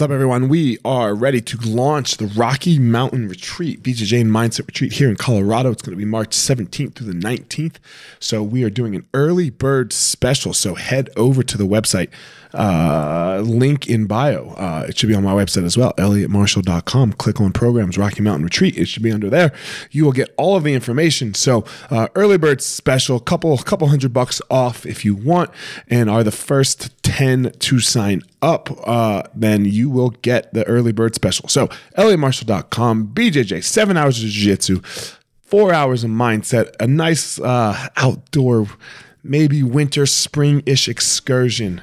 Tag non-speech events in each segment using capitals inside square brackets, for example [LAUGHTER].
What's up, everyone? We are ready to launch the Rocky Mountain Retreat, BJJ and Mindset Retreat here in Colorado. It's going to be March 17th through the 19th. So, we are doing an early bird special. So, head over to the website, uh, link in bio. Uh, it should be on my website as well, elliottmarshall.com. Click on programs, Rocky Mountain Retreat. It should be under there. You will get all of the information. So, uh, early bird special, couple couple hundred bucks off if you want, and are the first 10 to sign up, uh, then you will get the early bird special. So, elliottmarshall.com, BJJ, seven hours of jiu jitsu, four hours of mindset, a nice uh, outdoor, maybe winter, spring ish excursion.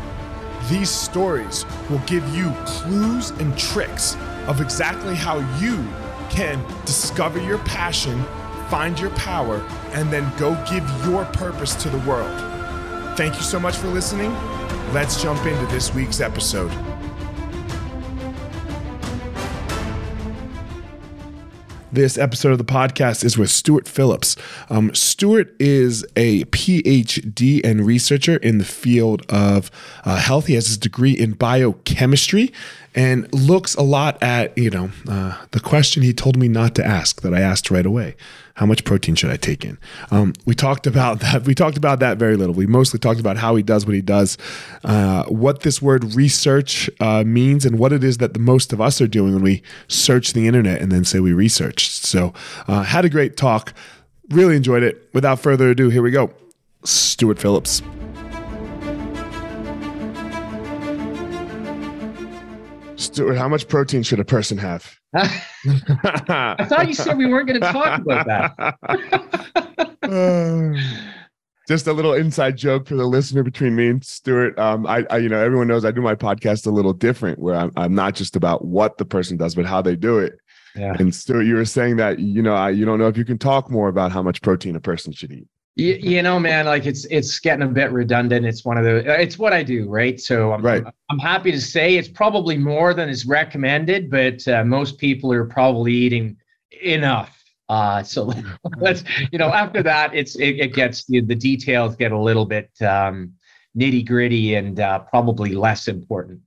These stories will give you clues and tricks of exactly how you can discover your passion, find your power, and then go give your purpose to the world. Thank you so much for listening. Let's jump into this week's episode. This episode of the podcast is with Stuart Phillips. Um, Stuart is a PhD and researcher in the field of uh, health. He has his degree in biochemistry and looks a lot at, you know, uh, the question he told me not to ask that I asked right away how much protein should I take in? Um, we talked about [LAUGHS] that. We talked about that very little. We mostly talked about how he does what he does, uh, what this word research uh, means, and what it is that the most of us are doing when we search the internet and then say we researched. So, uh, had a great talk. Really enjoyed it. Without further ado, here we go. Stuart Phillips. Stuart, how much protein should a person have? I thought you said we weren't going to talk about that. uh, [LAUGHS] just a little inside joke for the listener between me and Stuart. Um, I, I, you know, everyone knows I do my podcast a little different, where I'm, I'm not just about what the person does, but how they do it. Yeah. And Stuart, you were saying that you know, I, you don't know if you can talk more about how much protein a person should eat. You, you, know, man, like it's it's getting a bit redundant. It's one of the it's what I do, right? So I'm right. I'm happy to say it's probably more than is recommended, but uh, most people are probably eating enough. Uh, so [LAUGHS] let's you know after that, it's it, it gets the, the details get a little bit um, nitty gritty and uh, probably less important.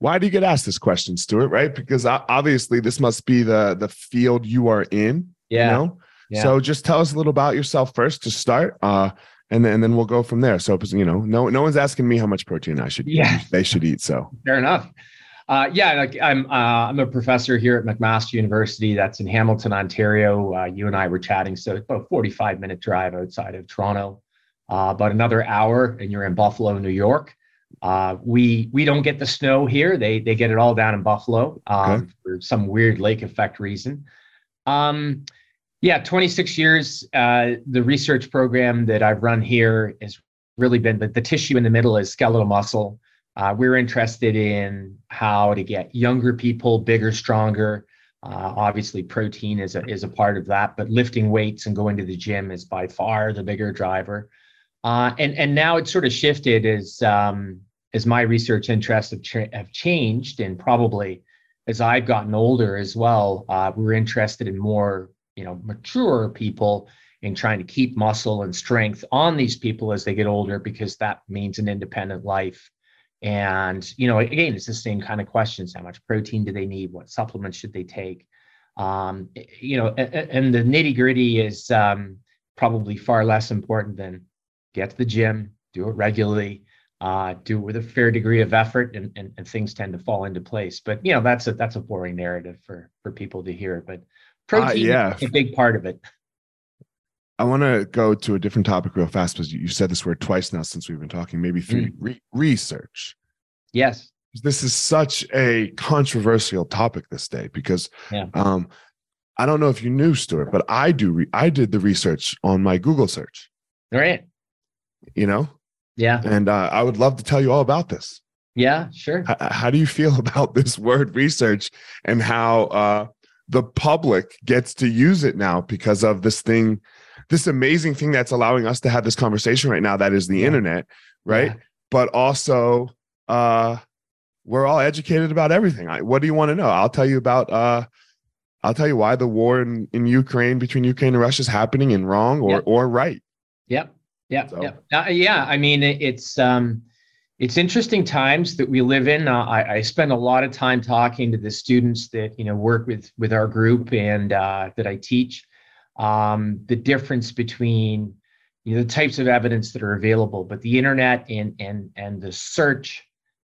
Why do you get asked this question, Stuart? Right? Because obviously this must be the the field you are in. Yeah. You know? Yeah. So just tell us a little about yourself first to start, uh, and then and then we'll go from there. So you know, no no one's asking me how much protein I should yeah. they should eat. So fair enough. Uh, yeah, like I'm uh, I'm a professor here at McMaster University. That's in Hamilton, Ontario. Uh, you and I were chatting, so it's about a 45 minute drive outside of Toronto. Uh, about another hour, and you're in Buffalo, New York. Uh, we we don't get the snow here. They they get it all down in Buffalo um, okay. for some weird lake effect reason. Um, yeah, 26 years. Uh, the research program that I've run here has really been the, the tissue in the middle is skeletal muscle. Uh, we're interested in how to get younger people bigger, stronger. Uh, obviously, protein is a, is a part of that, but lifting weights and going to the gym is by far the bigger driver. Uh, and and now it's sort of shifted as um, as my research interests have, have changed, and probably as I've gotten older as well, uh, we're interested in more you know mature people in trying to keep muscle and strength on these people as they get older because that means an independent life. And you know again it's the same kind of questions. How much protein do they need? What supplements should they take? Um, you know and, and the nitty gritty is um, probably far less important than get to the gym do it regularly uh, do it with a fair degree of effort and, and, and things tend to fall into place. But you know that's a that's a boring narrative for for people to hear. But Protein uh, yeah. is a big part of it. I want to go to a different topic real fast because you said this word twice now since we've been talking, maybe three. Mm. Re- research. Yes. This is such a controversial topic this day because yeah. um, I don't know if you knew, Stuart, but I do. Re- I did the research on my Google search. Right. You know. Yeah. And uh, I would love to tell you all about this. Yeah, sure. How, how do you feel [LAUGHS] about this word research and how uh, the public gets to use it now because of this thing, this amazing thing that's allowing us to have this conversation right now that is the yeah. internet, right? Yeah. But also, uh, we're all educated about everything. I, what do you want to know? I'll tell you about. Uh, I'll tell you why the war in, in Ukraine between Ukraine and Russia is happening and wrong or yep. or right. Yep. Yep. So. Yep. Uh, yeah. I mean, it, it's um, it's interesting times that we live in. Uh, I, I, spend a lot of time talking to the students that you know work with with our group and uh, that I teach. Um, the difference between you know, the types of evidence that are available, but the internet and and and the search,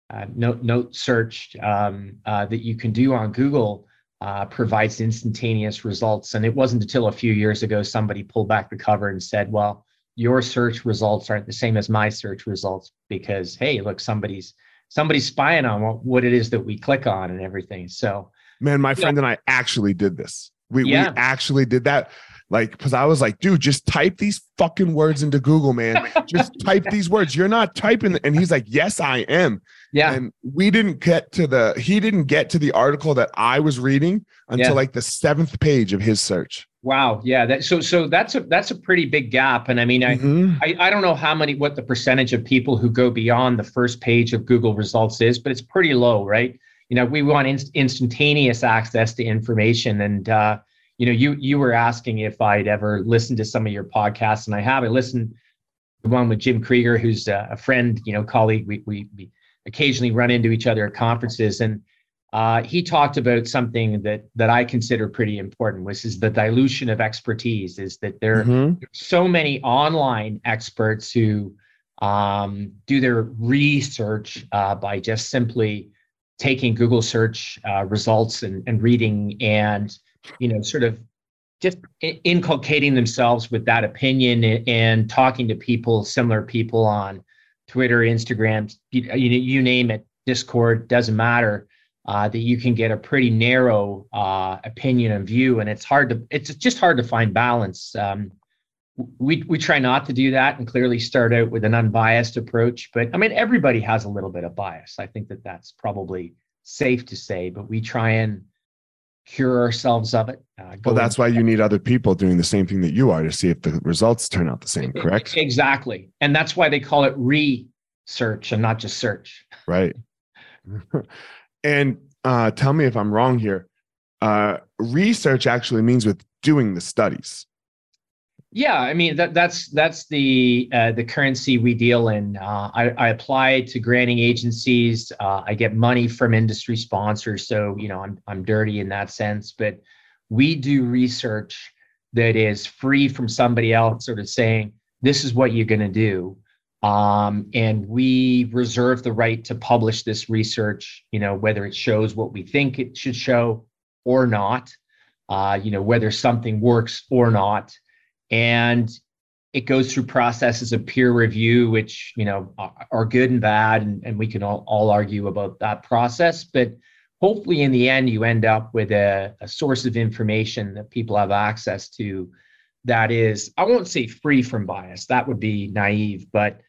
uh, note note search um, uh, that you can do on Google uh, provides instantaneous results. And it wasn't until a few years ago somebody pulled back the cover and said, "Well." Your search results aren't the same as my search results because hey look somebody's somebody's spying on what, what it is that we click on and everything. So man my friend and i actually did this. We, yeah. we actually did that. Like because i was like dude just type these fucking words into google man. Just [LAUGHS] type these words. You're not typing and he's like yes i am. Yeah. And we didn't get to the he didn't get to the article that i was reading until yeah. like the seventh page of his search Wow. Yeah. That, so so that's a that's a pretty big gap. And I mean, I, mm-hmm. I I don't know how many what the percentage of people who go beyond the first page of Google results is, but it's pretty low, right? You know, we want inst- instantaneous access to information. And uh, you know, you you were asking if I'd ever listened to some of your podcasts, and I have. I listened the one with Jim Krieger, who's a, a friend, you know, colleague. We, we we occasionally run into each other at conferences, and uh, he talked about something that that I consider pretty important, which is the dilution of expertise. Is that there mm-hmm. are so many online experts who um, do their research uh, by just simply taking Google search uh, results and, and reading and you know sort of just inculcating themselves with that opinion and, and talking to people, similar people on Twitter, Instagram, you, you, you name it, Discord, doesn't matter uh, that you can get a pretty narrow uh, opinion and view, and it's hard to it's just hard to find balance. Um, we we try not to do that and clearly start out with an unbiased approach. But I mean, everybody has a little bit of bias. I think that that's probably safe to say. But we try and cure ourselves of it. Uh, well, that's why you need other people doing the same thing that you are to see if the results turn out the same. Correct? Exactly, and that's why they call it research and not just search. Right. [LAUGHS] And uh, tell me if I'm wrong here. Uh, research actually means with doing the studies. Yeah, I mean that that's that's the uh, the currency we deal in. Uh, I, I apply to granting agencies. Uh, I get money from industry sponsors, so you know I'm I'm dirty in that sense. But we do research that is free from somebody else, sort of saying this is what you're going to do, um, and we reserve the right to publish this research, you know, whether it shows what we think it should show or not, uh, you know, whether something works or not. And it goes through processes of peer review, which, you know, are good and bad. And, and we can all, all argue about that process. But hopefully, in the end, you end up with a, a source of information that people have access to that is, I won't say free from bias, that would be naive, but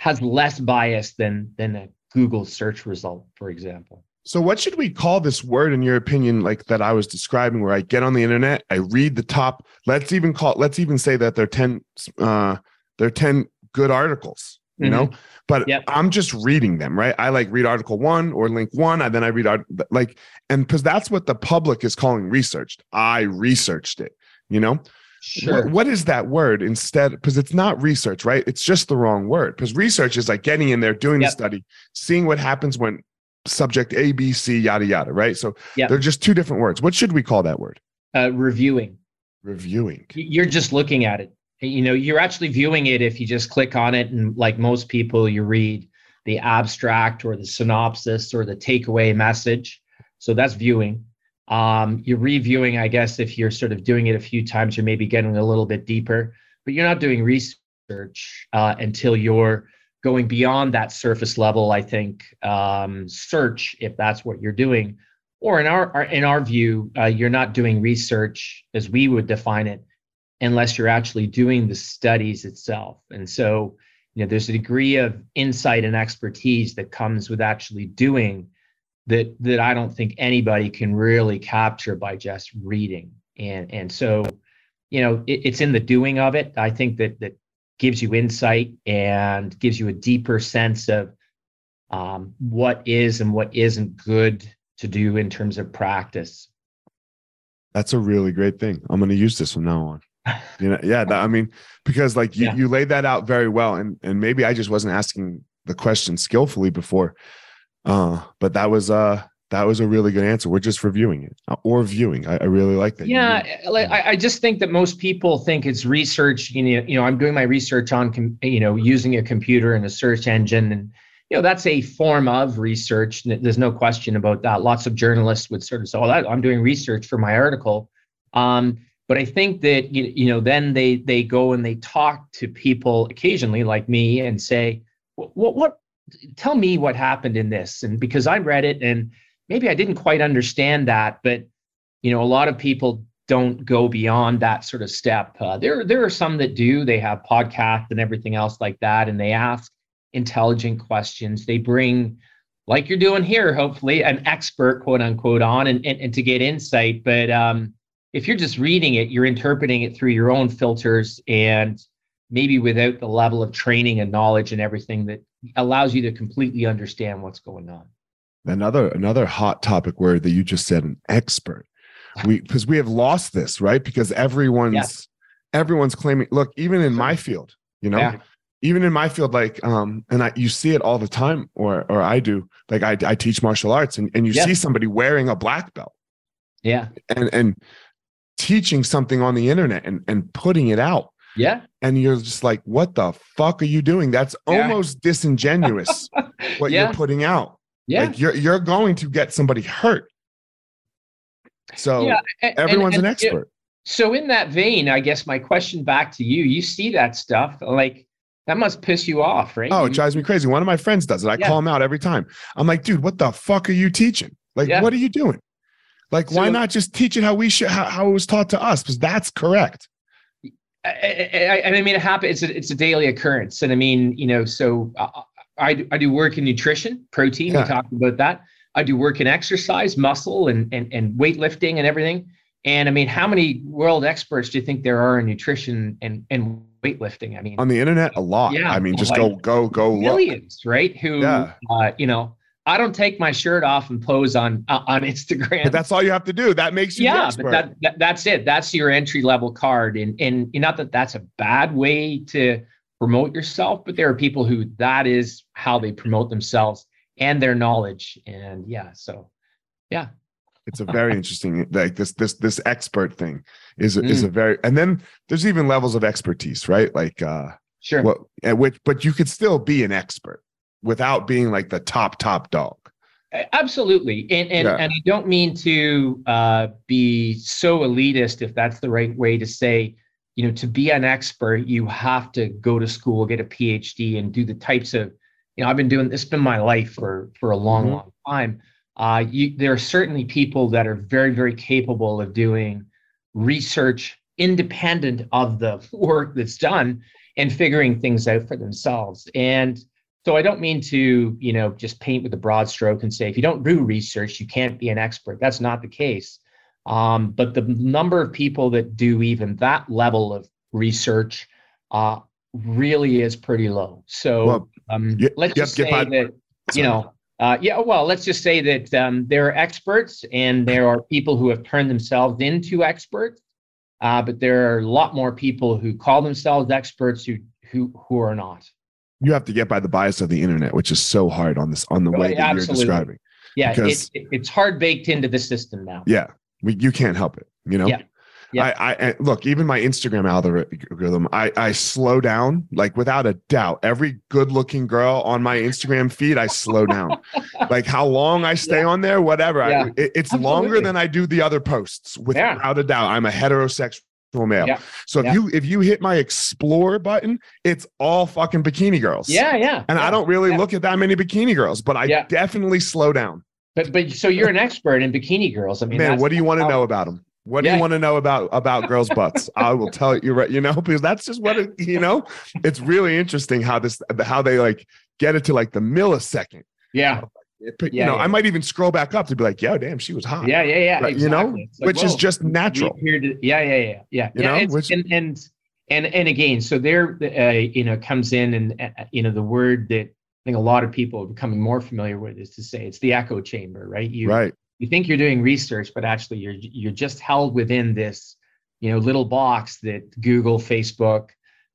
has less bias than than a Google search result, for example. So what should we call this word in your opinion, like that I was describing, where I get on the internet, I read the top, let's even call let's even say that they're 10 uh they're 10 good articles, you mm-hmm. know? But yep. I'm just reading them, right? I like read article one or link one, and then I read art like, and because that's what the public is calling researched. I researched it, you know. Sure. What, what is that word instead? Because it's not research, right? It's just the wrong word. Because research is like getting in there, doing yep. the study, seeing what happens when subject A, B, C, yada, yada, right? So yep. they're just two different words. What should we call that word? Uh, reviewing. Reviewing. You're just looking at it. You know, you're actually viewing it if you just click on it. And like most people, you read the abstract or the synopsis or the takeaway message. So that's viewing. Um, you're reviewing, I guess, if you're sort of doing it a few times, you're maybe getting a little bit deeper, but you're not doing research uh, until you're going beyond that surface level. I think um, search, if that's what you're doing, or in our, our in our view, uh, you're not doing research as we would define it, unless you're actually doing the studies itself. And so, you know there's a degree of insight and expertise that comes with actually doing that that I don't think anybody can really capture by just reading. And and so, you know, it, it's in the doing of it. I think that that gives you insight and gives you a deeper sense of um, what is and what isn't good to do in terms of practice. That's a really great thing. I'm going to use this from now on. You know, yeah. That, I mean, because like you, yeah. you laid that out very well, and and maybe I just wasn't asking the question skillfully before, uh, but that was uh that was a really good answer. We're just reviewing it uh, or viewing. I, I really like that. Yeah, like, I, I just think that most people think it's research. You know, you know, I'm doing my research on, you know, using a computer and a search engine, and you know, that's a form of research. There's no question about that. Lots of journalists would sort of say, "Oh, I'm doing research for my article." Um, but I think that you, you know, then they they go and they talk to people occasionally, like me, and say, "What what? Tell me what happened in this." And because I read it, and maybe I didn't quite understand that, but you know, a lot of people don't go beyond that sort of step. Uh, there there are some that do. They have podcasts and everything else like that, and they ask intelligent questions. They bring, like you're doing here, hopefully, an expert, quote unquote, on and, and, and to get insight. But um, if you're just reading it, you're interpreting it through your own filters and maybe without the level of training and knowledge and everything that allows you to completely understand what's going on. Another another hot topic word that you just said, an expert. We because we have lost this, right? Because everyone's yeah. everyone's claiming, look, even in my field, you know, yeah even in my field, like, um, and I, you see it all the time, or, or I do, like, I, I teach martial arts and, and you yeah. see somebody wearing a black belt. Yeah. And, and teaching something on the internet and, and putting it out. Yeah. And you're just like, what the fuck are you doing? That's yeah. almost disingenuous [LAUGHS] what yeah. you're putting out. Yeah. Like you're, you're going to get somebody hurt. So yeah. and, everyone's and, and, an expert. so in that vein, I guess my question back to you, you see that stuff like, that must piss you off, right? Oh, it drives me crazy. One of my friends does it. I call him out every time. I'm like, dude, what the fuck are you teaching? Like, what are you doing? Like, so, why not just teach it how we should, how, how it was taught to us? Because that's correct. I, I, I, mean, it happens. It's a, it's a daily occurrence, and I mean, you know, so I, I do, I do work in nutrition, protein. Yeah. We talked about that. I do work in exercise, muscle, and and and weightlifting and everything. And I mean, how many world experts do you think there are in nutrition and and weightlifting. I mean, on the internet, a lot. Yeah, I mean, just like go, go, go. Millions, look. right? Who, yeah. uh, you know, I don't take my shirt off and pose on uh, on [LAUGHS] Instagram. But that's all you have to do. That makes you yeah. But that, that, that's it. That's your entry level card, and and not that that's a bad way to promote yourself, but there are people who that is how they promote themselves and their knowledge. And yeah, so yeah, it's a very [LAUGHS] interesting like this this this expert thing is mm. is a very and then there's even levels of expertise right like uh sure what which but you could still be an expert without being like the top top dog absolutely and and, yeah. and i don't mean to uh be so elitist if that's the right way to say you know to be an expert you have to go to school get a phd and do the types of you know i've been doing this been my life for for a long mm-hmm. long time uh, you, there are certainly people that are very, very capable of doing research independent of the [LAUGHS] work that's done and figuring things out for themselves. And so I don't mean to, you know, just paint with a broad stroke and say if you don't do research, you can't be an expert. That's not the case. Um, but the number of people that do even that level of research uh, really is pretty low. So well, um, let's just say that, you know, uh, yeah, well, let's just say that um, there are experts and there are people who have turned themselves into experts, uh, but there are a lot more people who call themselves experts who who who are not. You have to get by the bias of the internet, which is so hard on this on the way that you're describing. Yeah, because, it, it's hard baked into the system now. Yeah, we, you can't help it. You know. Yeah. Yeah. I, I look, even my Instagram algorithm, I, I slow down like without a doubt. Every good looking girl on my Instagram feed, I slow down. [LAUGHS] like how long I stay yeah. on there, whatever. Yeah. I, it, it's Absolutely. longer than I do the other posts without a doubt. I'm a heterosexual male. Yeah. So if yeah. you if you hit my explore button, it's all fucking bikini girls. Yeah, yeah. And yeah. I don't really look at that many bikini girls, but I definitely slow down. But but so you're an expert in bikini girls. I mean, man, what do you want to know about them? What do you want to know about about girls' [LAUGHS] butts? I will tell you right, you know, because that's just what it, you know. It's really interesting how this how they like get it to like the millisecond. Yeah. It Yeah, you know, yeah. I might even scroll back up to be like, yo, damn, she was hot. Yeah. Yeah. Yeah. Right, you know, like, which is just natural. to- yeah. Yeah. Yeah. Yeah. You yeah. know, which- and, and, and, and again, so there, uh, you know, comes in and, uh, you know, the word that I think a lot of people are becoming more familiar with is to say it's the echo chamber, right? You, Right. you think you're doing research, but actually you're you're just held within this, you know, little box that Google, Facebook,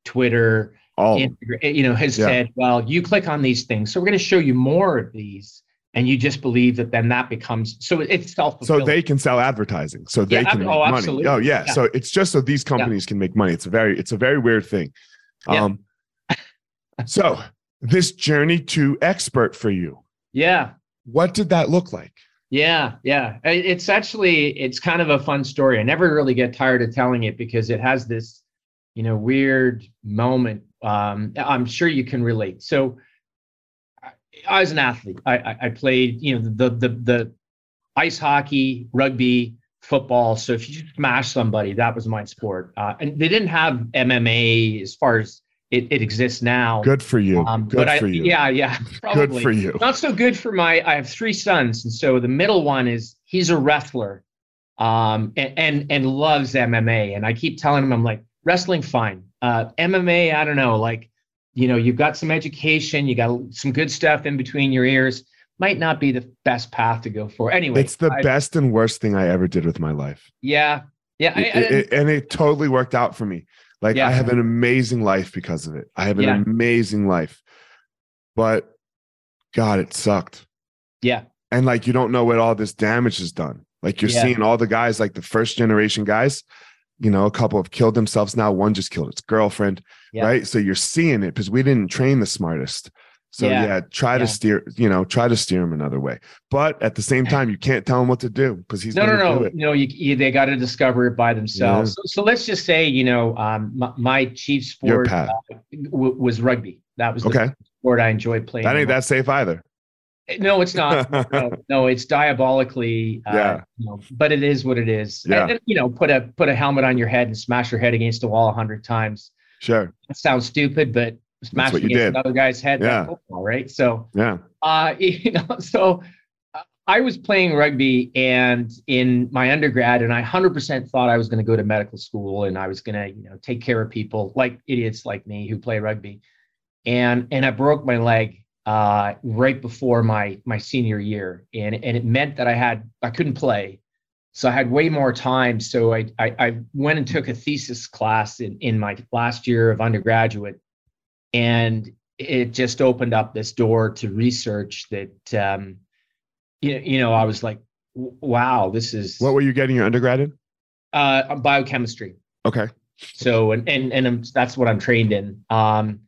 Twitter, All Instagram, you know, has Yeah. said, well, you click on these things, so we're going to show you more of these, and you just believe that then that becomes so it's self so they can sell advertising. So they Yeah, can ab- make oh, money. absolutely. Oh yeah. Yeah. So it's just so these companies can make money. It's a very it's a very weird thing. Yeah. Um so this journey to expert for you. yeah. What did that look like? Yeah, yeah. It's actually it's kind of a fun story. I never really get tired of telling it because it has this, you know, weird moment. Um, I'm sure you can relate. So, I, was an athlete. I, I, I played, you know, the the the ice hockey, rugby, football. So if you smash somebody, that was my sport. Uh, and they didn't have MMA as far as it, it exists now. Good for you. Um, Good I, for you. yeah, yeah, probably Good for you. not so good for my i have three sons and so the middle one is he's a wrestler um and and, and loves mma and i keep telling him i'm like wrestling fine uh mma i don't know like you know you've got some education you got some good stuff in between your ears might not be the best path to go for anyway It's the I- best and worst thing I ever did with my life. yeah yeah I- It- it- and it totally worked out for me. Like Yeah. I have an amazing life because of it. I have an Yeah. amazing life. But God, it sucked. yeah And like you don't know what all this damage has done. Like you're Yeah. seeing all the guys, like the first generation guys, you know, a couple have killed themselves now. One just killed its girlfriend, Yeah. right? So you're seeing it because we didn't train the smartest. So Yeah. yeah, try to steer, you know, try to steer him another way. But at the same time, you can't tell him what to do because he's no, no, no, no. You, you they got to discover it by themselves. So, so let's just say, you know, um, my, my chief sport uh, w- was rugby. That was the Okay. sport I enjoyed playing. That ain't that safe either. No, it's not. no, [LAUGHS] no, it's diabolically. Uh, Yeah. You know, but it is what it is. Yeah. And you know, put a put a helmet on your head and smash your head against a wall a hundred times. Sure. That sounds stupid, but smash against did. another guy's head. Yeah. That's football, right? So Yeah. uh, [LAUGHS] you know, so uh, I was playing rugby and in my undergrad, and I 100% thought I was going to go to medical school and I was going to, you know, take care of people like idiots like me who play rugby. And and I broke my leg uh, right before my my senior year, and and it meant that I had I couldn't play, so I had way more time. So I I, I went and took a thesis class in in my last year of undergraduate, and it just opened up this door to research that um you, you know i was like wow this is What were you getting your undergrad in? uh biochemistry Okay. so and and, and I'm, that's what i'm trained in um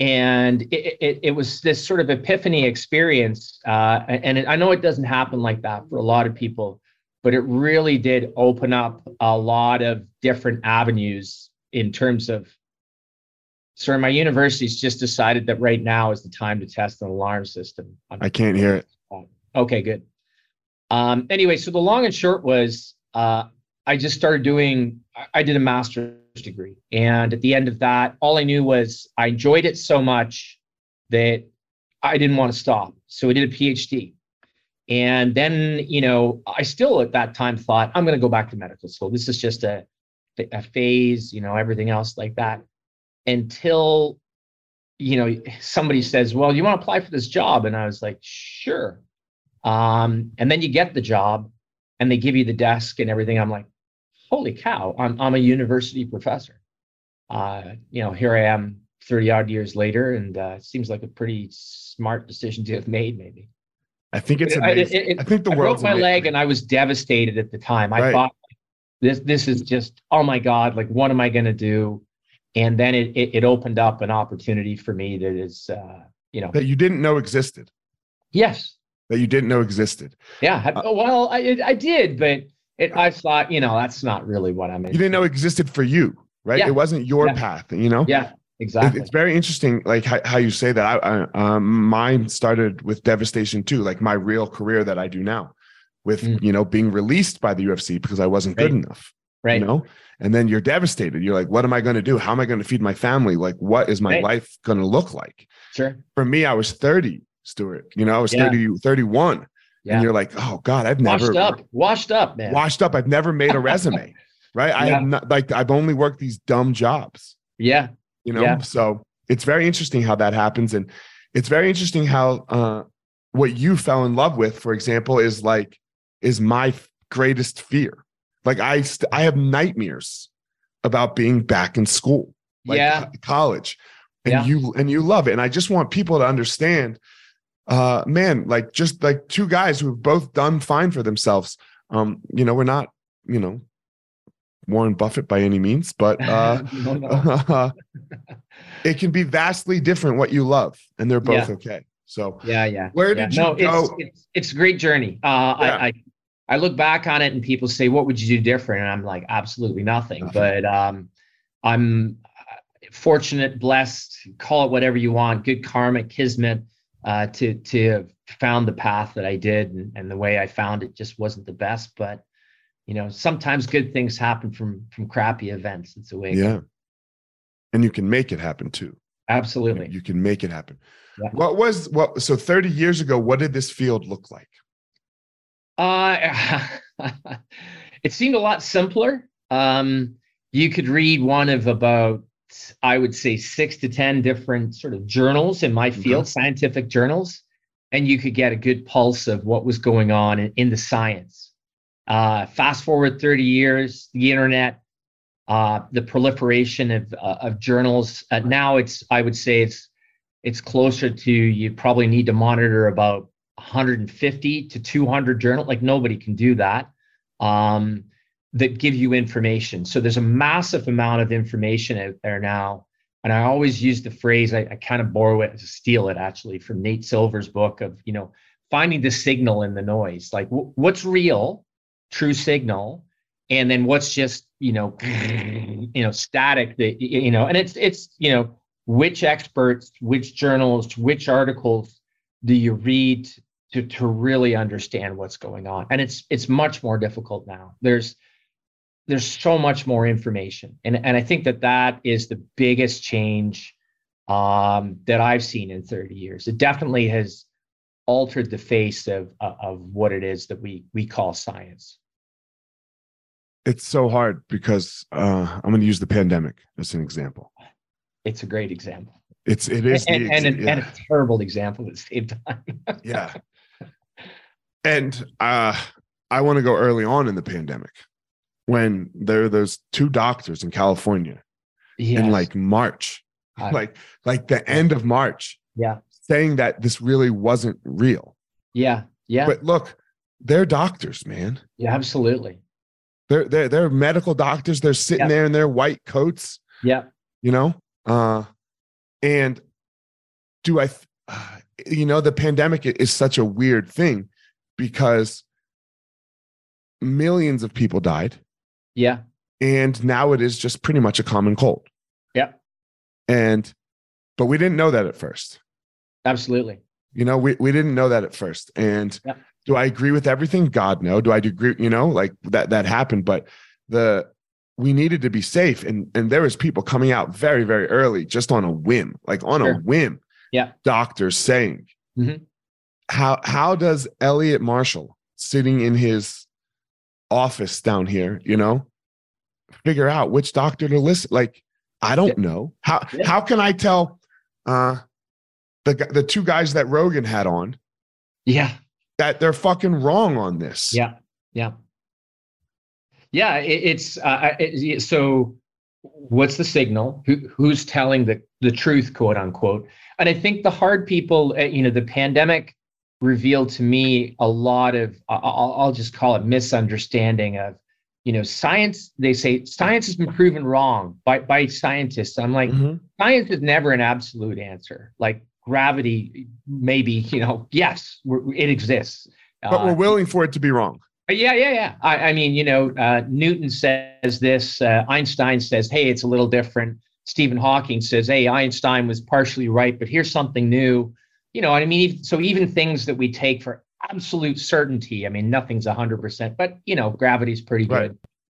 and it, it, it was this sort of epiphany experience uh and it, i know it doesn't happen like that for a lot of people but it really did open up a lot of different avenues in terms of so my university's just decided that right now is the time to test an alarm system. I can't hear it. Okay, good. Um, anyway, so the long and short was uh, I just started doing, I- did a master's degree. And at the end of that, all I knew was I enjoyed it so much that I didn't want to stop. So I did a PhD. And then, you know, I still at that time thought, I'm going to go back to medical school. This is just a, a phase, you know, everything else like that until you know somebody says well you want to apply for this job and i was like sure um, and then you get the job and they give you the desk and everything i'm like holy cow i'm, I'm a university professor uh, you know here i am 30 odd years later and uh, it seems like a pretty smart decision to have made maybe I think it's I- amazing. it- it- I think the I broke my amazing. leg and I was devastated at the time. I Right. thought this this is just oh my god, like what am I going to do? And then it, it it opened up an opportunity for me that is uh, you know that you didn't know existed. yes That you didn't know existed. yeah Uh, well I I did but it I thought you know that's not really what I'm in. You didn't know it existed for you, right? Yeah. It wasn't your Yeah. path, you know? yeah It- exactly It's very interesting, like how, how you say that. I, I, um, mine started with devastation too, like my real career that I do now. with mm. you know being released by the UFC because I wasn't right. good enough. Right. You know, and then you're devastated. You're like, what am I going to do? How am I going to feed my family? Like, what is my right. life going to look like? Sure. For me, I was 30, Stuart. You know, I was yeah. 30, 31. Yeah. And you're like, oh God, I've never washed up, washed up, man. Washed up. I've never made a [LAUGHS] resume. right. Yeah. I have not like I've only worked these dumb jobs. Yeah. You know, so it's very interesting how that happens. And it's very interesting how uh what you fell in love with, for example, is like is my greatest fear. Like I st- I have nightmares about being back in school, like yeah. college. And yeah. you and you love it. And I just want people to understand uh man, like just like two guys who've both done fine for themselves. Um, you know, we're not, you know, Warren Buffett by any means, but [LAUGHS] uh, no, no. [LAUGHS] it can be vastly different what you love, and they're both yeah. okay. So yeah, yeah. Where did yeah. you no, go? It's, it's, it's a great journey. Uh, yeah. I, I I look back on it and people say, "What would you do different?" And I'm like, absolutely nothing. nothing. But um, I'm fortunate, blessed, call it whatever you want, good karma, kismet, uh, to to have found the path that I did, and, and the way I found it just wasn't the best. But you know, sometimes good things happen from from crappy events. It's a way. Yeah, and you can make it happen too. Absolutely, you can make it happen. Yeah. What was what? So 30 years ago, what did this field look like? Uh, [LAUGHS] it seemed a lot simpler. Um, you could read one of about, I would say, six to 10 different sort of journals in my field, mm-hmm. scientific journals, and you could get a good pulse of what was going on in, in the science. Uh, fast forward 30 years, the internet, uh, the proliferation of, uh, of journals. Uh, now it's, I would say, it's it's closer to you probably need to monitor about 150 to 200 journal like nobody can do that um, that give you information. So there's a massive amount of information out there now. And i always use the phrase i, I kind of borrow it steal it actually from nate silver's book of you know finding the signal in the noise. Like w- what's real true signal and then what's just you know [LAUGHS] you know static that you know and it's it's you know which experts which journals which articles do you read to to really understand what's going on? And it's it's much more difficult now. There's there's so much more information. And and i think that that is the biggest change um, that i've seen in 30 years. It definitely has altered the face of of what it is that we we call science. It's so hard because uh, i'm going to use the pandemic as an example. It's a great example. It's it is and, and, and, yeah. and a terrible example at the same time. Yeah. And uh, I want to go early on in the pandemic when there are those two doctors in California yes. in like March, [LAUGHS] like like the end of March. Yeah. Saying that this really wasn't real. Yeah. Yeah. But look, they're doctors, man. Yeah, absolutely. They're they're they're medical doctors. They're sitting there in their white coats. Yeah. You know? Uh and do I uh, [SIGHS] you know the pandemic is such a weird thing because millions of people died. Yeah. And now it is just pretty much a common cold. Yeah. And, but we didn't know that at first. Absolutely. You know, we, we didn't know that at first. And yeah. do I agree with everything? God, no. Do I agree? You know, like that, that happened, but the, we needed to be safe. And, and there was people coming out very, very early, just on a whim, like on sure. a whim. Yeah. Doctors saying, mm-hmm how how does Elliot Marshall sitting in his office down here, you know, figure out which doctor to listen? Like, I don't yeah. know. How yeah. how can I tell uh the the two guys that Rogan had on? Yeah. That they're fucking wrong on this. Yeah. Yeah. Yeah, it, it's uh, it, so what's the signal? Who, who's telling the the truth, quote unquote? And I think the hard people, uh, you know, the pandemic revealed to me a lot of I'll, I'll, just call it misunderstanding of you know science they say science has been proven wrong by, by scientists. I'm like mm-hmm. science is never an absolute answer. Like gravity maybe you know yes it exists. But we're uh, willing for it to be wrong. Yeah yeah yeah. I, I mean you know uh, newton says this uh, einstein says hey it's a little different. Stephen hawking says hey einstein was partially right but here's something new you know, I mean, so even things that we take for absolute certainty. I mean, nothing's 100%, but you know, gravity's pretty good. Right.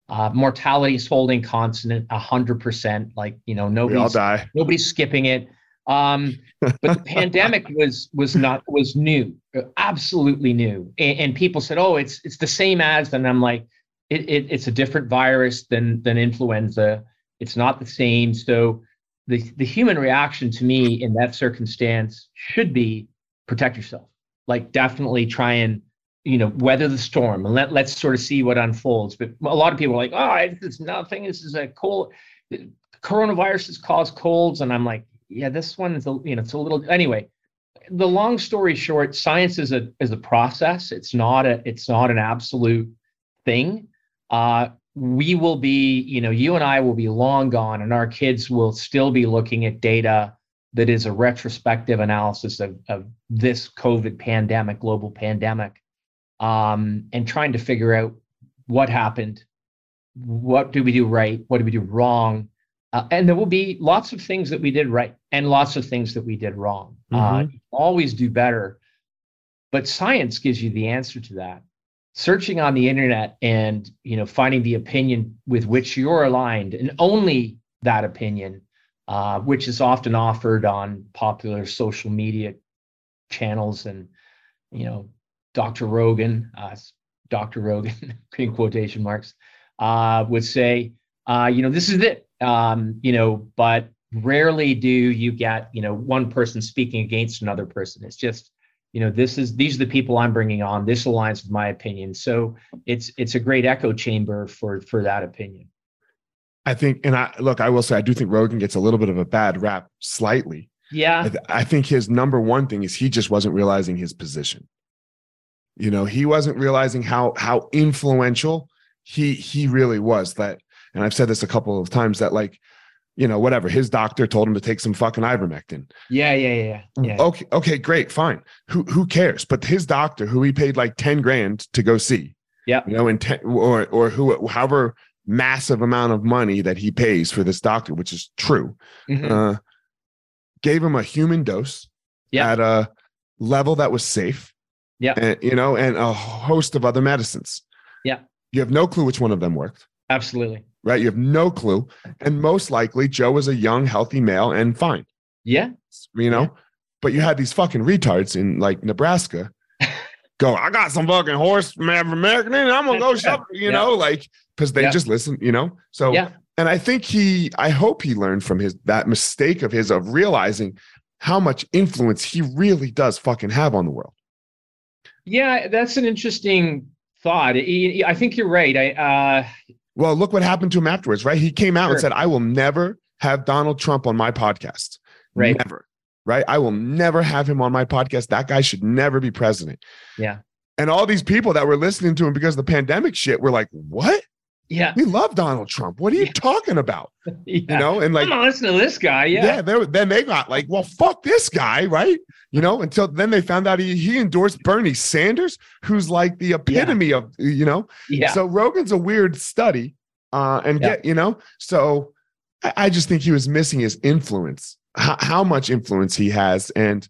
Uh, mortality is holding constant 100%. Like, you know, nobody's, nobody's skipping it. Um, but the [LAUGHS] pandemic was was not was new, absolutely new. And, and, people said, "Oh, it's it's the same as," and I'm like, it, it, "It's a different virus than than influenza. It's not the same." So the the human reaction to me in that circumstance should be protect yourself. Like definitely try and you know weather the storm and let let's sort of see what unfolds. But a lot of people are like, "Oh, it's nothing. This is a cold." Coronaviruses cause colds, and I'm like, yeah, this one is a you know it's a little anyway. The long story short, science is a is a process. It's not a it's not an absolute thing. Uh, we will be, you know, you and I will be long gone, and our kids will still be looking at data that is a retrospective analysis of, of this COVID pandemic, global pandemic, um, and trying to figure out what happened, what do we do right, what do we do wrong, uh, and there will be lots of things that we did right and lots of things that we did wrong. Uh, mm-hmm. Uh, always do better. But science gives you the answer to that. Searching on the internet and you know finding the opinion with which you're aligned and only that opinion, uh, which is often offered on popular social media channels and you know Dr. Rogan, uh, Dr. Rogan, [LAUGHS] in quotation marks, uh, would say, uh, you know, this is it um, you know, but rarely do you get, you know, one person speaking against another person. It's just, you know, this is these are the people I'm bringing on. This aligns with my opinion. So it's it's a great echo chamber for for that opinion. I think, and I look, I will say, I do think Rogan gets a little bit of a bad rap, slightly. Yeah. I, th- I think his number one thing is he just wasn't realizing his position. You know, he wasn't realizing how how influential he he really was. That and I've said this a couple of times that like, you know, whatever, his doctor told him to take some fucking ivermectin. Yeah, yeah, yeah. yeah. Okay, okay, great, fine. Who who cares? But his doctor, who he paid like 10 grand to go see. Yeah. You know, and ten, or or who however massive amount of money that he pays for this doctor, which is true. Mm-hmm. Uh, gave him a human dose yeah. at a level that was safe. Yeah. You know, and a host of other medicines. Yeah. You have no clue which one of them worked. Absolutely right? You have no clue. And most likely, Joe was a young, healthy male and fine. Yeah. You know, yeah. but you had these fucking retards in like Nebraska [LAUGHS] go, I got some fucking horse man American and I'm gonna go shop, you yeah. know, like because they yeah. just listen, you know. So yeah. and I think he I hope he learned from his that mistake of his of realizing how much influence he really does fucking have on the world. Yeah, that's an interesting thought. I think you're right. I uh well, look what happened to him afterwards, right? He came out sure. and said, I will never have Donald Trump on my podcast. Right. Never. Right. I will never have him on my podcast. That guy should never be president. Yeah. And all these people that were listening to him because of the pandemic shit were like, what? Yeah. We love Donald Trump. What are you yeah. talking about? [LAUGHS] yeah. You know, and like, come on, listen to this guy. Yeah. Yeah. Then they got like, well, fuck this guy. Right. You know, until then they found out he, he endorsed Bernie Sanders, who's like the epitome yeah. of, you know, yeah. So Rogan's a weird study. Uh, and get, you know, so I, I, just think he was missing his influence, how, how much influence he has. And,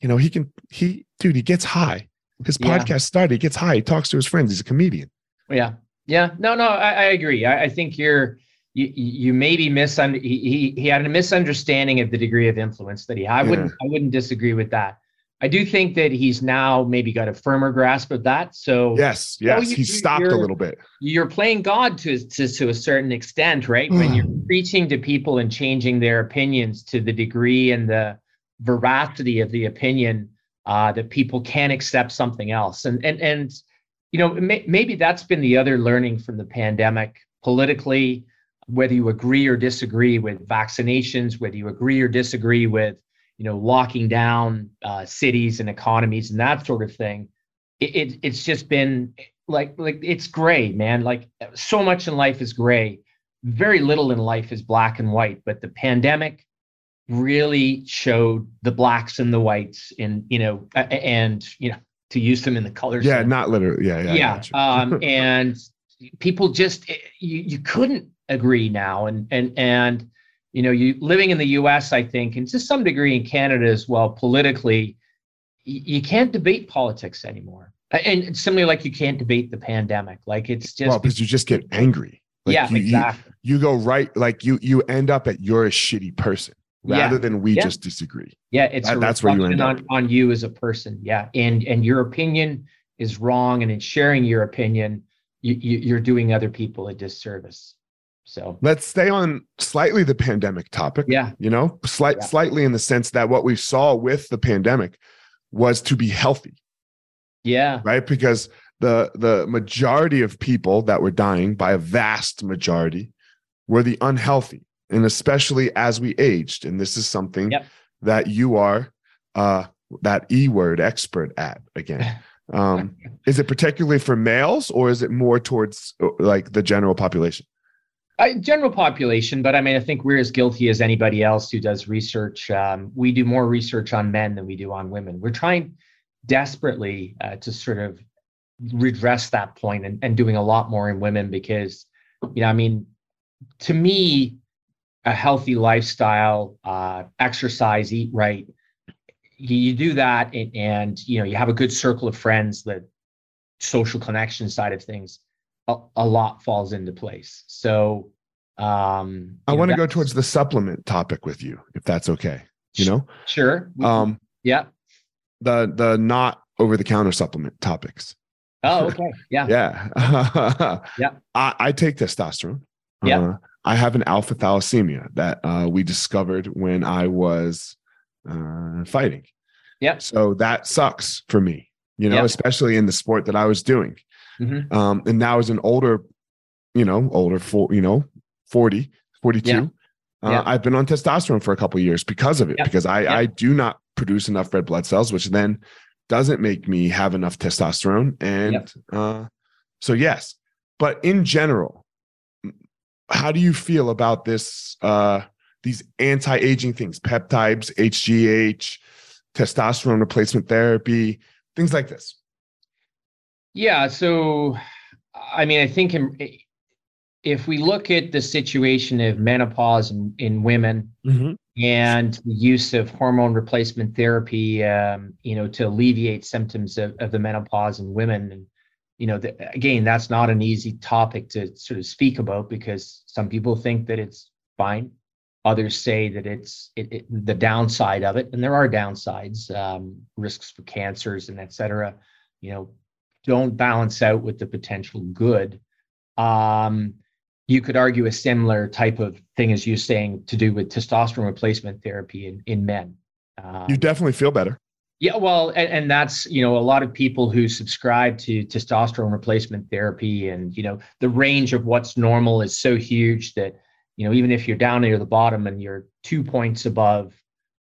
you know, he can, he, dude, he gets high. His podcast started, he gets high. He talks to his friends. He's a comedian. Yeah. Yeah, no, no, I, I agree. I, I, think you're you you maybe misunder he, he, he had a misunderstanding of the degree of influence that he had. I yeah. wouldn't I wouldn't disagree with that. I do think that he's now maybe got a firmer grasp of that. So yes, yes, you, he stopped a little bit. You're playing God to, to to a certain extent, right? when you're preaching to people and changing their opinions to the degree and the veracity of the opinion uh, that people can accept something else, and and and you know, may, maybe that's been the other learning from the pandemic politically, whether you agree or disagree with vaccinations, whether you agree or disagree with, you know, locking down uh, cities and economies and that sort of thing. It, it, it's just been like like it's gray, man. Like so much in life is gray. Very little in life is black and white. But the pandemic really showed the blacks and the whites, and you know, and you know, to use them in the colors. Yeah, not literally. Yeah, yeah. Yeah. um, [LAUGHS] and people just eh, you you couldn't agree now, and and and you know, you living in the U.S. I think, and to some degree in Canada as well, politically, you can't debate politics anymore. And similarly, like you can't debate the pandemic. Like it's just well, because you just get angry. Like yeah, you, exactly. You, you, go right, like you you end up at you're a shitty person rather Yeah. than we Yeah. just disagree. Yeah, it's That- that's where you end on, on you as a person. Yeah, and and your opinion is wrong, and in sharing your opinion, you, you you're doing other people a disservice. So Let's stay on slightly the pandemic topic. yeah, You know, slight Yeah. slightly in the sense that what we saw with the pandemic was to be healthy, yeah, right? Because the the majority of people that were dying by a vast majority were the unhealthy and especially as we aged and this is something Yep. that you are uh that e word expert at again [LAUGHS] um is it particularly for males or is it more towards uh, like the general population I, general population, but I mean, I think we're as guilty as anybody else who does research. Um, we do more research on men than we do on women. We're trying desperately uh, to sort of redress that point and, and doing a lot more in women because, you know, I mean, to me, a healthy lifestyle, uh, exercise, eat right, you, you do that and, and, you know, you have a good circle of friends, the social connection side of things, a, a lot falls into place. So, um, i want to go towards the supplement topic with you if that's okay you know Sure. we- um yeah. the the not over the counter supplement topics Oh, okay. Yeah. [LAUGHS] Yeah. [LAUGHS] Yeah. I, I take testosterone. Yeah. Uh, I have an alpha thalassemia that uh, we discovered when I was uh, fighting. Yeah. So that sucks for me, you know, Yeah. especially in the sport that I was doing. Mhm. Um, and now as an older, you know, older, for, you know, 40, 42, Yeah. uh, Yeah. I've been on testosterone for a couple of years because of it, Yeah. because I. I do not produce enough red blood cells, which then doesn't make me have enough testosterone. And Yep. uh, so, yes. But in general, how do you feel about this? Uh, these anti-aging things, peptides, HGH, testosterone replacement therapy, things like this. Yeah. So, I mean, I think in, if we look at the situation of menopause in, in women and the use of hormone replacement therapy, um, you know, to alleviate symptoms of, of the menopause in women, and you know, the, again, that's not an easy topic to sort of speak about because some people think that it's fine, others say that it's it, it, the downside of it, and there are downsides, um, risks for cancers and et cetera. You know, don't balance out with the potential good. Um, you could argue a similar type of thing as you're saying to do with testosterone replacement therapy in, in men. Um, You definitely feel better. Yeah, well, and, and that's you know a lot of people who subscribe to testosterone replacement therapy, and you know the range of what's normal is so huge that you know even if you're down near the bottom and you're two points above,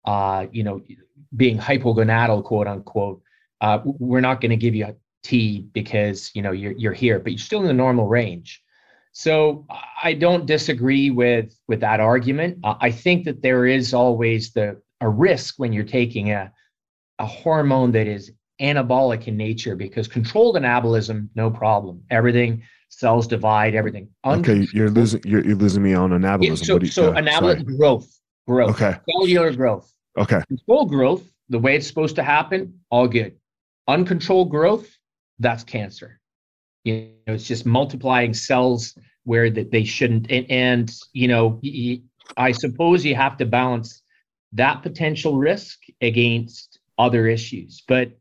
uh, you know, being hypogonadal, quote unquote, uh, we're not going to give you a T because you know you're you're here, but you're still in the normal range. So I don't disagree with with that argument. Uh, I think that there is always the a risk when you're taking a a hormone that is anabolic in nature because controlled anabolism, no problem. Everything cells divide, everything. Okay, you're losing you're, you're losing me on Yeah, anabolism. so you- so uh, anabolism sorry. growth, growth, Okay. cellular growth. Okay. Controlled growth, the way it's supposed to happen, all good. Uncontrolled growth, that's cancer. You know, it's just multiplying cells where that they shouldn't. And, and you know, I suppose you have to balance that potential risk against other issues, but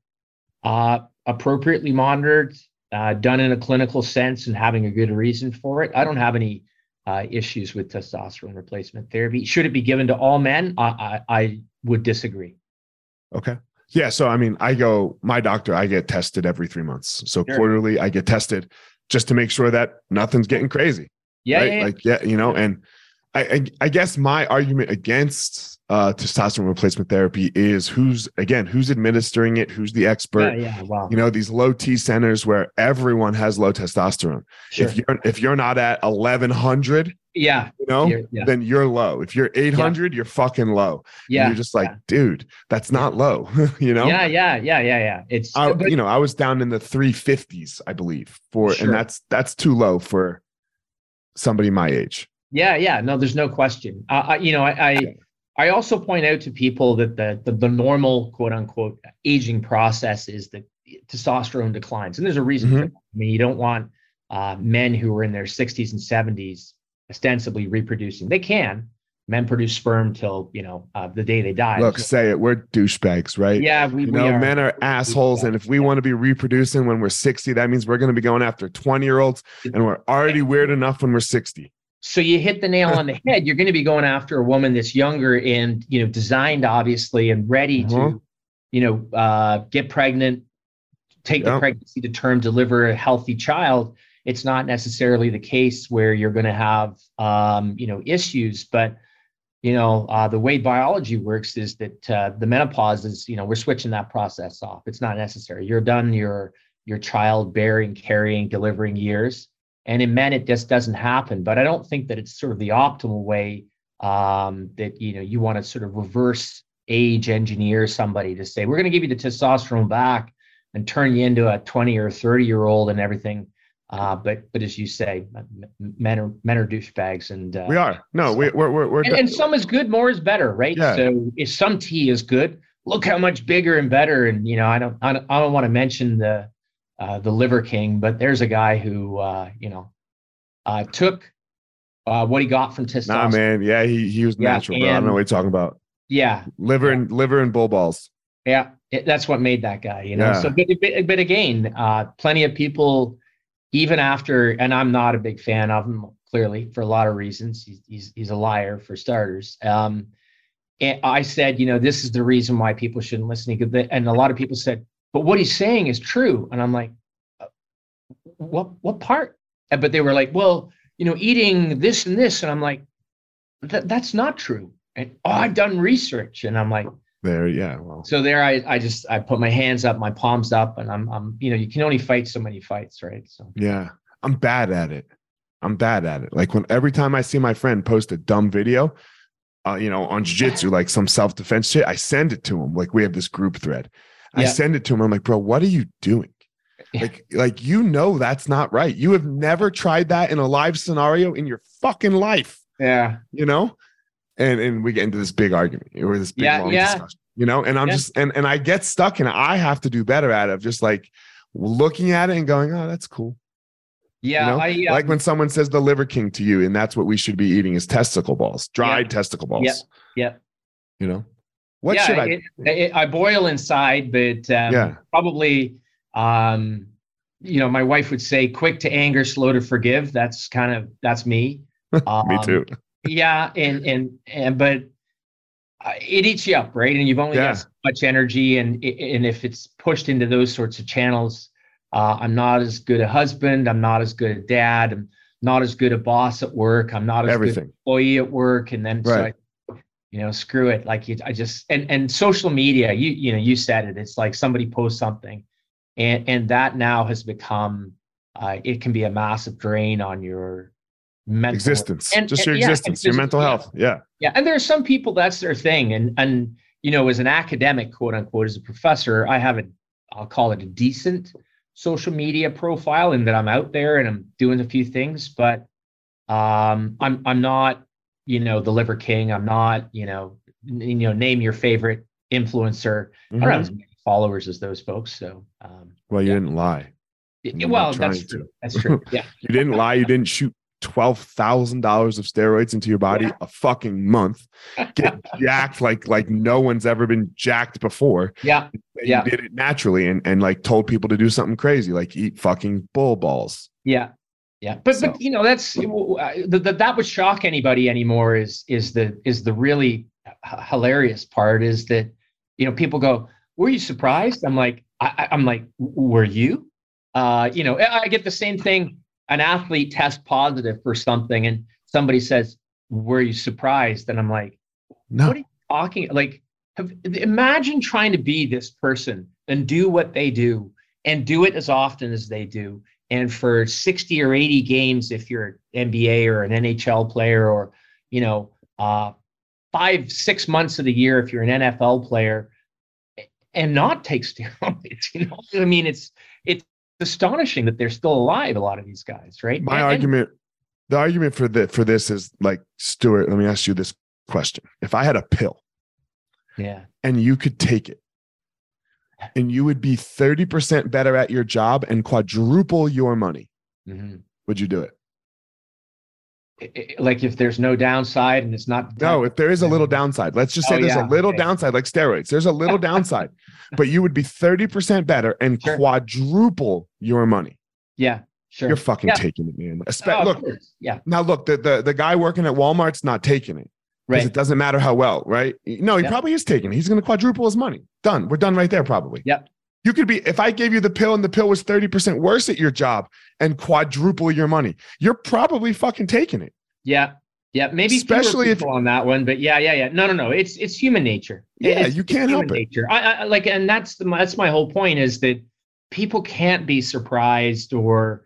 uh, appropriately monitored, uh, done in a clinical sense, and having a good reason for it. I don't have any uh, issues with testosterone replacement therapy. Should it be given to all men? I, I, I would disagree. Okay. Yeah. So I mean, I go, my doctor, I get tested every three months. So Sure. quarterly, I get tested just to make sure that nothing's getting crazy. Yeah, right? yeah, yeah. Like, yeah, you know, and I, I, I guess my argument against uh, testosterone replacement therapy is who's again who's administering it, who's the expert. yeah, yeah. Wow. You know, these low T centers where everyone has low testosterone. Sure. If you're if you're not at eleven hundred, yeah, you know, You're- yeah. then you're low. If you're eight hundred, you're fucking low. And yeah. you're just like, yeah. dude, that's not low. [LAUGHS] you know. Yeah, yeah, yeah, yeah, yeah. It's I, but- you know, I was down in the 350s, I believe, for Sure. and that's that's too low for somebody my age. yeah, yeah. No, there's no question. Uh, I, you know, I, I I also point out to people that the, the, the normal quote unquote aging process is that testosterone declines, and there's a reason mm-hmm. for that. I mean, you don't want uh, men who are in their 60s and 70s ostensibly reproducing. They can. Men produce sperm till you know uh, the day they die. Look, so, say it. We're douchebags, right? Yeah, we, you know, are. men are assholes, and if we yeah. want to be reproducing when we're 60, that means we're going to be going after 20 year olds, and we're already weird enough when we're 60. So you hit the nail on the [LAUGHS] head. You're going to be going after a woman that's younger and you know designed obviously and ready uh-huh. to, you know, uh, get pregnant, take yep. the pregnancy to term, deliver a healthy child. It's not necessarily the case where you're going to have, um, you know, issues. But you know, uh, the way biology works is that uh, the menopause is, you know, we're switching that process off. It's not necessary. You're done your your child bearing, carrying, delivering years and in men, it just doesn't happen. But I don't think that it's sort of the optimal way um, that you know you want to sort of reverse age engineer somebody to say we're going to give you the testosterone back and turn you into a 20 or 30 year old and everything. Uh, but but as you say, men are men are douchebags, and uh, we are. No, so, we, we're we're, we're and, and, some is good, more is better, right? Yeah. So if some T is good, look how much bigger and better. And you know, I don't I don't, I don't want to mention the uh, the Liver King, but there's a guy who uh, you know uh, took uh, what he got from testosterone. Nah, man, yeah, he he was natural, yeah, bro. I don't know what you're talking about. Yeah, liver yeah. and liver and bull balls. Yeah, it, that's what made that guy. You know, yeah. so but, but, but again, uh, plenty of people, even after, and I'm not a big fan of him clearly for a lot of reasons. He's he's, he's a liar for starters. Um, and I said, you know, this is the reason why people shouldn't listen. And a lot of people said, but what he's saying is true. And I'm like, uh, what what part? But they were like, well, you know, eating this and this, and I'm like, that that's not true. And oh, I've done research, and I'm like, there, yeah. Well, so there, I I just I put my hands up, my palms up, and I'm I'm you know, you can only fight so many fights, right? So yeah, I'm bad at it. I'm bad at it. Like when every time I see my friend post a dumb video, uh, you know, on jiu-jitsu, like some self-defense shit, I send it to him. Like we have this group thread. I send it to him. I'm like, bro, what are you doing? Like, like you know that's not right. You have never tried that in a live scenario in your fucking life. Yeah. You know? And and we get into this big argument or this big yeah, long yeah. discussion. You know, and I'm just and and I get stuck and I have to do better at it of just like looking at it and going, oh, that's cool. Yeah, you know? I, uh, like when someone says the liver king to you, and that's what we should be eating is testicle balls, dried yeah. testicle balls. Yeah, yeah. You know, what yeah, should I? It, it, I boil inside, but um, yeah. probably, um, you know, my wife would say, "Quick to anger, slow to forgive." That's kind of that's me. [LAUGHS] Um, me too. yeah, and and and but uh, it eats you up, right? And you've only yeah. got so much energy, and and if it's pushed into those sorts of channels, uh, I'm not as good a husband. I'm not as good a dad. I'm not as good a boss at work. I'm not as Everything. good employee at work. And then right. so you know screw it. Like you, i just and and social media you you know you said it it's like somebody posts something and and that now has become uh, it can be a massive drain on your mental existence. and, just your and, existence yeah, your mental health. Yeah. Yeah and there are some people that's their thing and and you know as an academic quote unquote as a professor i have a i'll call it a decent social media profile in that i'm out there and i'm doing a few things but um i'm i'm not you know, the Liver King. I'm not, you know, you know, name your favorite influencer. Mm-hmm. I don't have as many followers as those folks. So, um, well, you yeah. didn't lie. well, that's to. true. That's true. [LAUGHS] Yeah. you didn't lie. You didn't shoot twelve thousand dollars of steroids into your body yeah. a fucking month. Get [LAUGHS] jacked like like no one's ever been jacked before. Yeah. And yeah. You did it naturally and and like told people to do something crazy, like eat fucking bull balls. Yeah. Yeah, but so. but you know that's that that would shock anybody anymore. Is is the is the really hilarious part is that you know people go, "Were you surprised?" I'm like, I, I'm like, "Were you?" Uh, you know, I get the same thing. An athlete tests positive for something, and somebody says, "Were you surprised?" And I'm like, "No." What are you talking? Like, have, imagine trying to be this person and do what they do, and do it as often as they do, and for 60 or 80 games, if you're an NBA or an NHL player, or you know, uh, five, six months of the year if you're an NFL player, and not take [LAUGHS] steroids, you know, I mean, it's it's astonishing that they're still alive. A lot of these guys, right? My and, argument, the argument for the for this is like Stuart. Let me ask you this question. If I had a pill Yeah. and you could take it and you would be 30% better at your job and quadruple your money, Mhm. would you do it? Like if there's no downside and it's not No, if there is a little downside, let's just say Oh, there's yeah, a little okay. downside, like steroids. There's a little [LAUGHS] downside, but you would be 30% better and Sure. quadruple your money. yeah, sure. You're fucking Yeah. taking it, man. Espe- Oh, look, yeah, now look, the, the the guy working at Walmart's not taking it right. it doesn't matter how well, right? No, he Yeah. probably is taking it. He's going to quadruple his money. Done. We're done right there, probably. Yep. You could be, if I gave you the pill and the pill was 30% worse at your job and quadruple your money, you're probably fucking taking it. Yeah, yeah. Maybe Especially if- on that one, but yeah, yeah, yeah. No, no, no. It's it's human nature. Yeah, It's- you can't human help it. Nature. I, I like, and that's the that's my whole point is that people can't be surprised or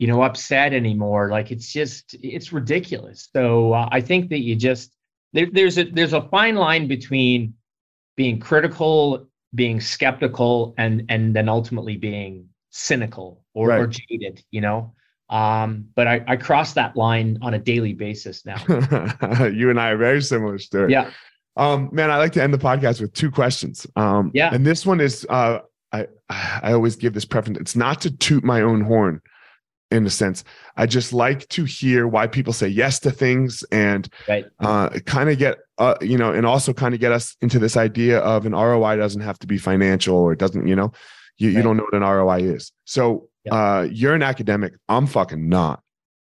you know upset anymore. Like it's just it's ridiculous. So uh, I think that you just there, there's a there's a fine line between being critical, being skeptical, and and then ultimately being cynical or, or jaded. You know. Um, but I, I cross that line on a daily basis now. [LAUGHS] you and I are very similar, Stuart. Yeah. Um, man, I like to end the podcast with two questions. Um, Yeah. And this one is, uh, I, I always give this preference. It's not to toot my own horn in a sense. I just like to hear why people say yes to things and Right. uh, kind of get, uh, you know, and also kind of get us into this idea of an ROI doesn't have to be financial or it doesn't, you know, you, you don't know what an ROI is. So Yeah. uh, you're an academic. I'm fucking not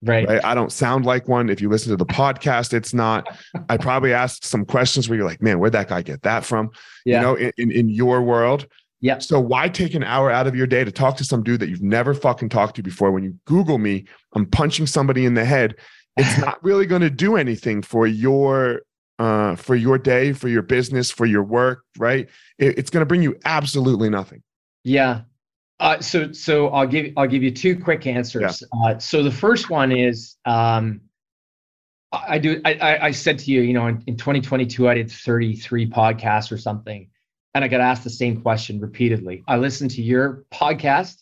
Right. right? I don't sound like one. If you listen to the podcast, it's not. I probably asked some questions where you're like, man, where'd that guy get that from? Yeah. You know, in, in, in your world. Yeah. So why take an hour out of your day to talk to some dude that you've never fucking talked to before? When you Google me, I'm punching somebody in the head. It's [LAUGHS] not really going to do anything for your uh for your day, for your business, for your work, right? It- it's going to bring you absolutely nothing. Yeah. Uh, so so I'll give I'll give you two quick answers. Uh, so the first one is um, I do I, I I said to you you know in, in 2022 I did 33 podcasts or something, and I got asked the same question repeatedly. I listened to your podcast.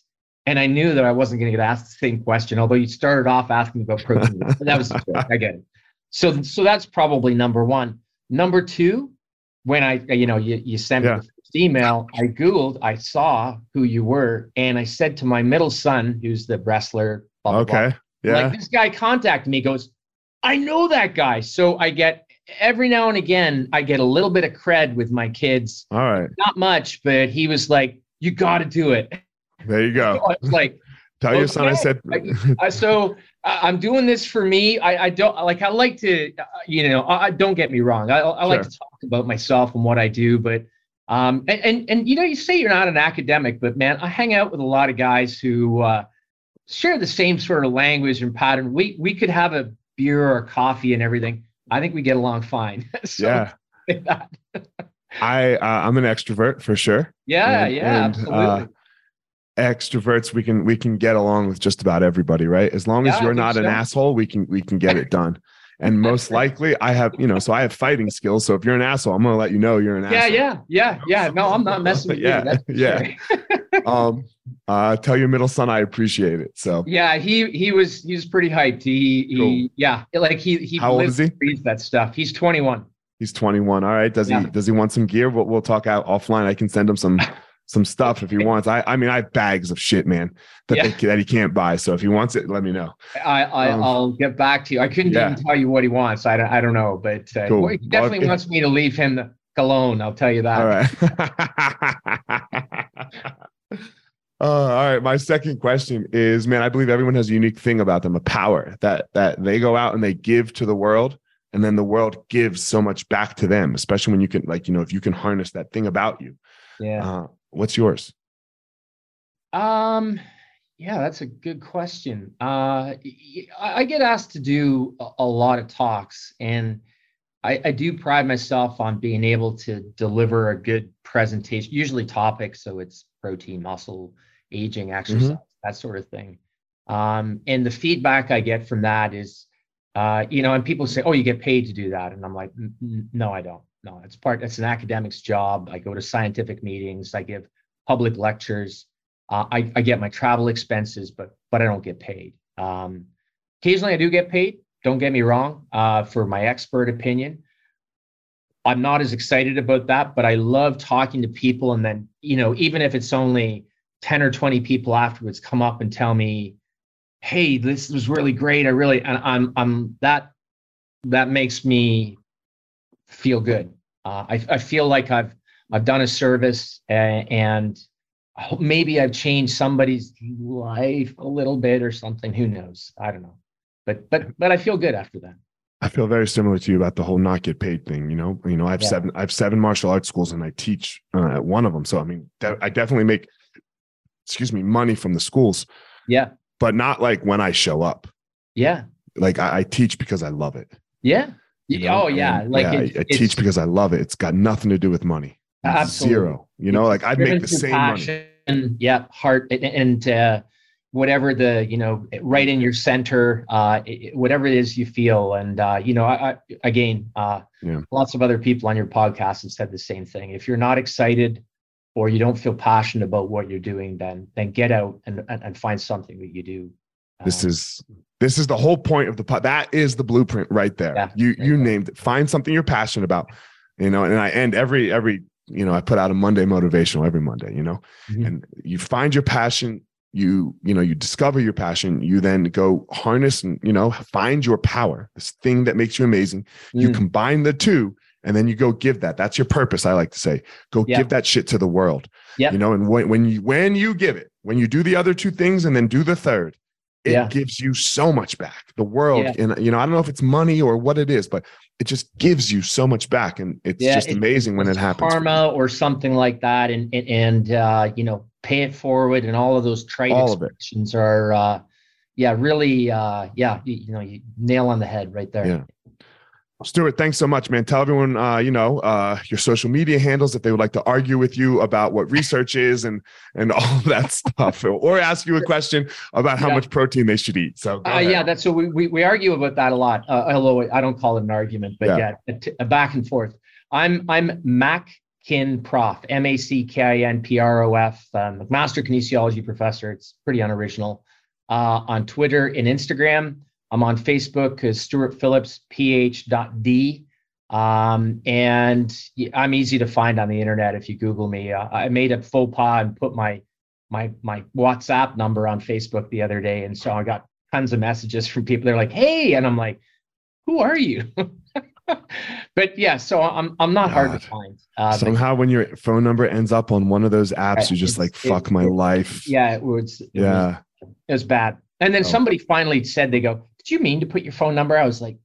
And I knew that I wasn't going to get asked the same question, although you started off asking about protein. that was a [LAUGHS] joke. I get it. So, so that's probably number one. Number two, when I, you know, you, you sent Yeah. me the email, I Googled, I saw who you were, and I said to my middle son, who's the wrestler, blah, blah, blah, Okay. Yeah. like this guy contacted me, goes, I know that guy. So I get every now and again, I get a little bit of cred with my kids. All right. Not much, but he was like, You got to do it. There you go. [LAUGHS] So I was like, [LAUGHS] Tell your son I said. uh, so I- I'm doing this for me. I, I don't like. I like to, uh, you know. I, I don't get me wrong. I, I like to talk about myself and what I do, but um, and, and and you know, you say you're not an academic, but man, I hang out with a lot of guys who uh, share the same sort of language and pattern. We we could have a beer or coffee and everything. I think we get along fine. [LAUGHS] so, yeah. yeah, I uh, I'm an extrovert for sure. yeah, And- yeah, and, absolutely. uh, Extroverts, we can we can get along with just about everybody, right? As long as Yeah, you're not an asshole, we can we can get it done. And most likely, I have you know, so I have fighting skills. So if you're an asshole, I'm gonna let you know you're an yeah, asshole. yeah, yeah, yeah. Yeah. No, I'm not [LAUGHS] messing with Yeah, you. For yeah. [LAUGHS] Um, uh, tell your middle son I appreciate it. So Yeah, he he was he was pretty hyped. He he Cool. yeah, like he he How old is he? breathes that stuff. He's 21. he's 21. All right. Does Yeah. he does he want some gear? We'll, we'll talk out offline. I can send him some [LAUGHS] some stuff if he wants. I I mean I have bags of shit, man, that Yeah. they, that he can't buy. So if he wants it, let me know. I, I Um, I'll get back to you. I couldn't yeah. even tell you what he wants. I don't I don't know, but uh, Cool. he definitely Well, wants me to leave him the alone. I'll tell you that. All right. [LAUGHS] [LAUGHS] Uh, all right. My second question is, man, I believe everyone has a unique thing about them, a power that that they go out and they give to the world, and then the world gives so much back to them. Especially when you can, like, you know, if you can harness that thing about you. Yeah. Uh, what's yours? Um, yeah, that's a good question. Uh, I I get asked to do a, a lot of talks, and I, I do pride myself on being able to deliver a good presentation, usually topics. So it's protein, muscle, aging, exercise, that sort of thing. Um, and the feedback I get from that is, uh, you know, and people say, "Oh, you get paid to do that," and I'm like, "N- n- "No, I don't. No, it's part. It's an academic's job. I go to scientific meetings. I give public lectures." Uh, I, I get my travel expenses, but but I don't get paid. Um, occasionally, I do get paid. Don't get me wrong uh, for my expert opinion, I'm not as excited about that, but I love talking to people. And then, you know, even if it's only 10 or 20 people afterwards come up and tell me, hey, this was really great. I really, and I'm, I'm that, that makes me feel good. Uh, I, I feel like I've, I've done a service and, and maybe I've changed somebody's life a little bit or something. Who knows? I don't know. But, but, but I feel good after that. I feel very similar to you about the whole not get paid thing. You know, you know, I have yeah. seven, I have seven martial arts schools, and I teach uh, at one of them. So I mean, de- I definitely make, excuse me, money from the schools. Yeah, but not like when I show up. Yeah, like I, I teach because I love it. Yeah. You know? Oh yeah, I mean, like yeah, it, I, I teach because I love it. It's got nothing to do with money. Absolutely. Zero. You know, like I'd make the same passion, money. Yeah, heart and, and uh, whatever the you know right in your center uh whatever it is you feel and uh you know i, I again uh yeah. lots of other people on your podcast have said the same thing if you're not excited or you don't feel passionate about what you're doing then then get out and and, and find something that you do. This um, is this is the whole point of the pod that is the blueprint right there. Yeah, you you named it. Find something you're passionate about you know and i end every every you know i put out a monday motivational every monday you know? Mm-hmm. and you find your passion you you know you discover your passion you then go harness and you know find your power this thing that makes you amazing. Mm. you combine the two and then you go give that. That's your purpose i like to say. Go give that shit to the world yeah you know and when, when you when you give it when you do the other two things and then do the third it yeah. gives you so much back. The world yeah. and you know i don't know if it's money or what it is but it just gives you so much back and it's yeah, just amazing when it happens. karma or something like that and and, and uh, you know pay it forward and all of those trade all expressions are uh, yeah really uh, yeah you, you, know you nail on the head right there. Yeah Stuart, thanks so much, man. Tell everyone, uh, you know, uh, your social media handles if they would like to argue with you about what research is and and [LAUGHS] all that stuff, or ask you a question about how yeah. much protein they should eat. So, uh, yeah, that's so we, we, we argue about that a lot. Uh, although I don't call it an argument, but yeah, yeah a, t- a back and forth. I'm I'm Mac Kin Prof, M A C K I N P R O F, um, Master Kinesiology Professor. It's pretty unoriginal. Uh, on Twitter and Instagram, I'm on Facebook as Stuart Phillips, PH.D. Um, and I'm easy to find on the internet if you Google me. Uh, I made a faux pas and put my my my WhatsApp number on Facebook the other day, and so I got tons of messages from people. They're like, "Hey," and I'm like, "Who are you?" [LAUGHS] but yeah, so I'm I'm not God. hard to find. Uh, Somehow, when your phone number ends up on one of those apps, you're just like, "Fuck it, my it, life." Yeah, it was. It yeah, was, it was bad. And then oh. somebody finally said, "They go, you mean to put your phone number?" I was like,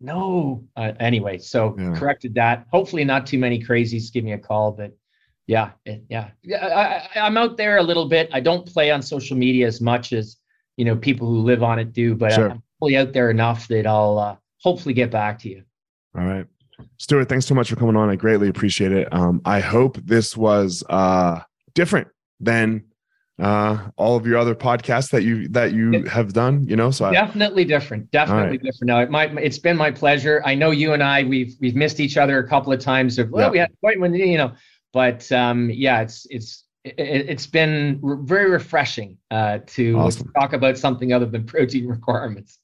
"No." Uh, anyway, so yeah. corrected that. Hopefully, not too many crazies give me a call, but yeah, it, yeah, yeah. I, I'm out there a little bit. I don't play on social media as much as you know people who live on it do, but sure. I'm fully out there enough that I'll uh, hopefully get back to you. All right. Stuart, thanks so much for coming on. I greatly appreciate it. Um, I hope this was uh, different than uh, all of your other podcasts that you that you have done. You know, so definitely I, different. Definitely right. different. No, it might. It's been my pleasure. I know you and I we've we've missed each other a couple of times. Of well, yeah. we had quite when you know, but um, yeah, it's it's it, has been very refreshing uh, to awesome. talk about something other than protein requirements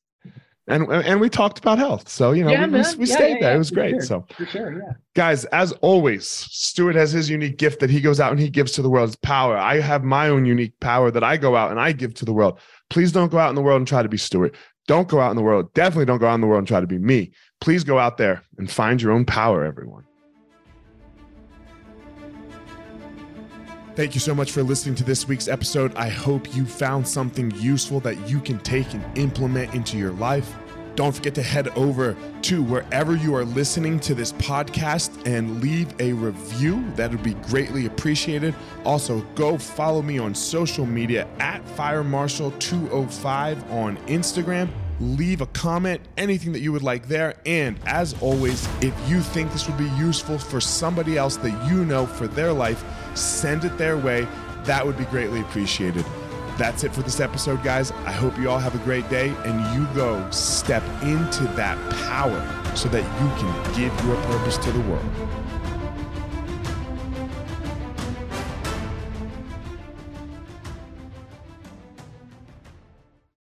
and and we talked about health. So you know, yeah, we, we, we yeah, stayed yeah, there. it was great. Sure. So for sure, yeah. Guys, as always, Stuart has his unique gift that he goes out and he gives to the world. His power. I have my own unique power that I go out and I give to the world. Please don't go out in the world and try to be Stuart. Don't go out in the world. Definitely don't go out in the world and try to be me. Please go out there and find your own power, everyone. Thank you so much for listening to this week's episode. I hope you found something useful that you can take and implement into your life. Don't forget to head over to wherever you are listening to this podcast and leave a review. That would be greatly appreciated. Also, go follow me on social media at FireMarshal205 on Instagram leave a comment, anything that you would like there. And as always, if you think this would be useful for somebody else that you know for their life, send it their way. That would be greatly appreciated. That's it for this episode, guys. I hope you all have a great day and you go step into that power so that you can give your purpose to the world.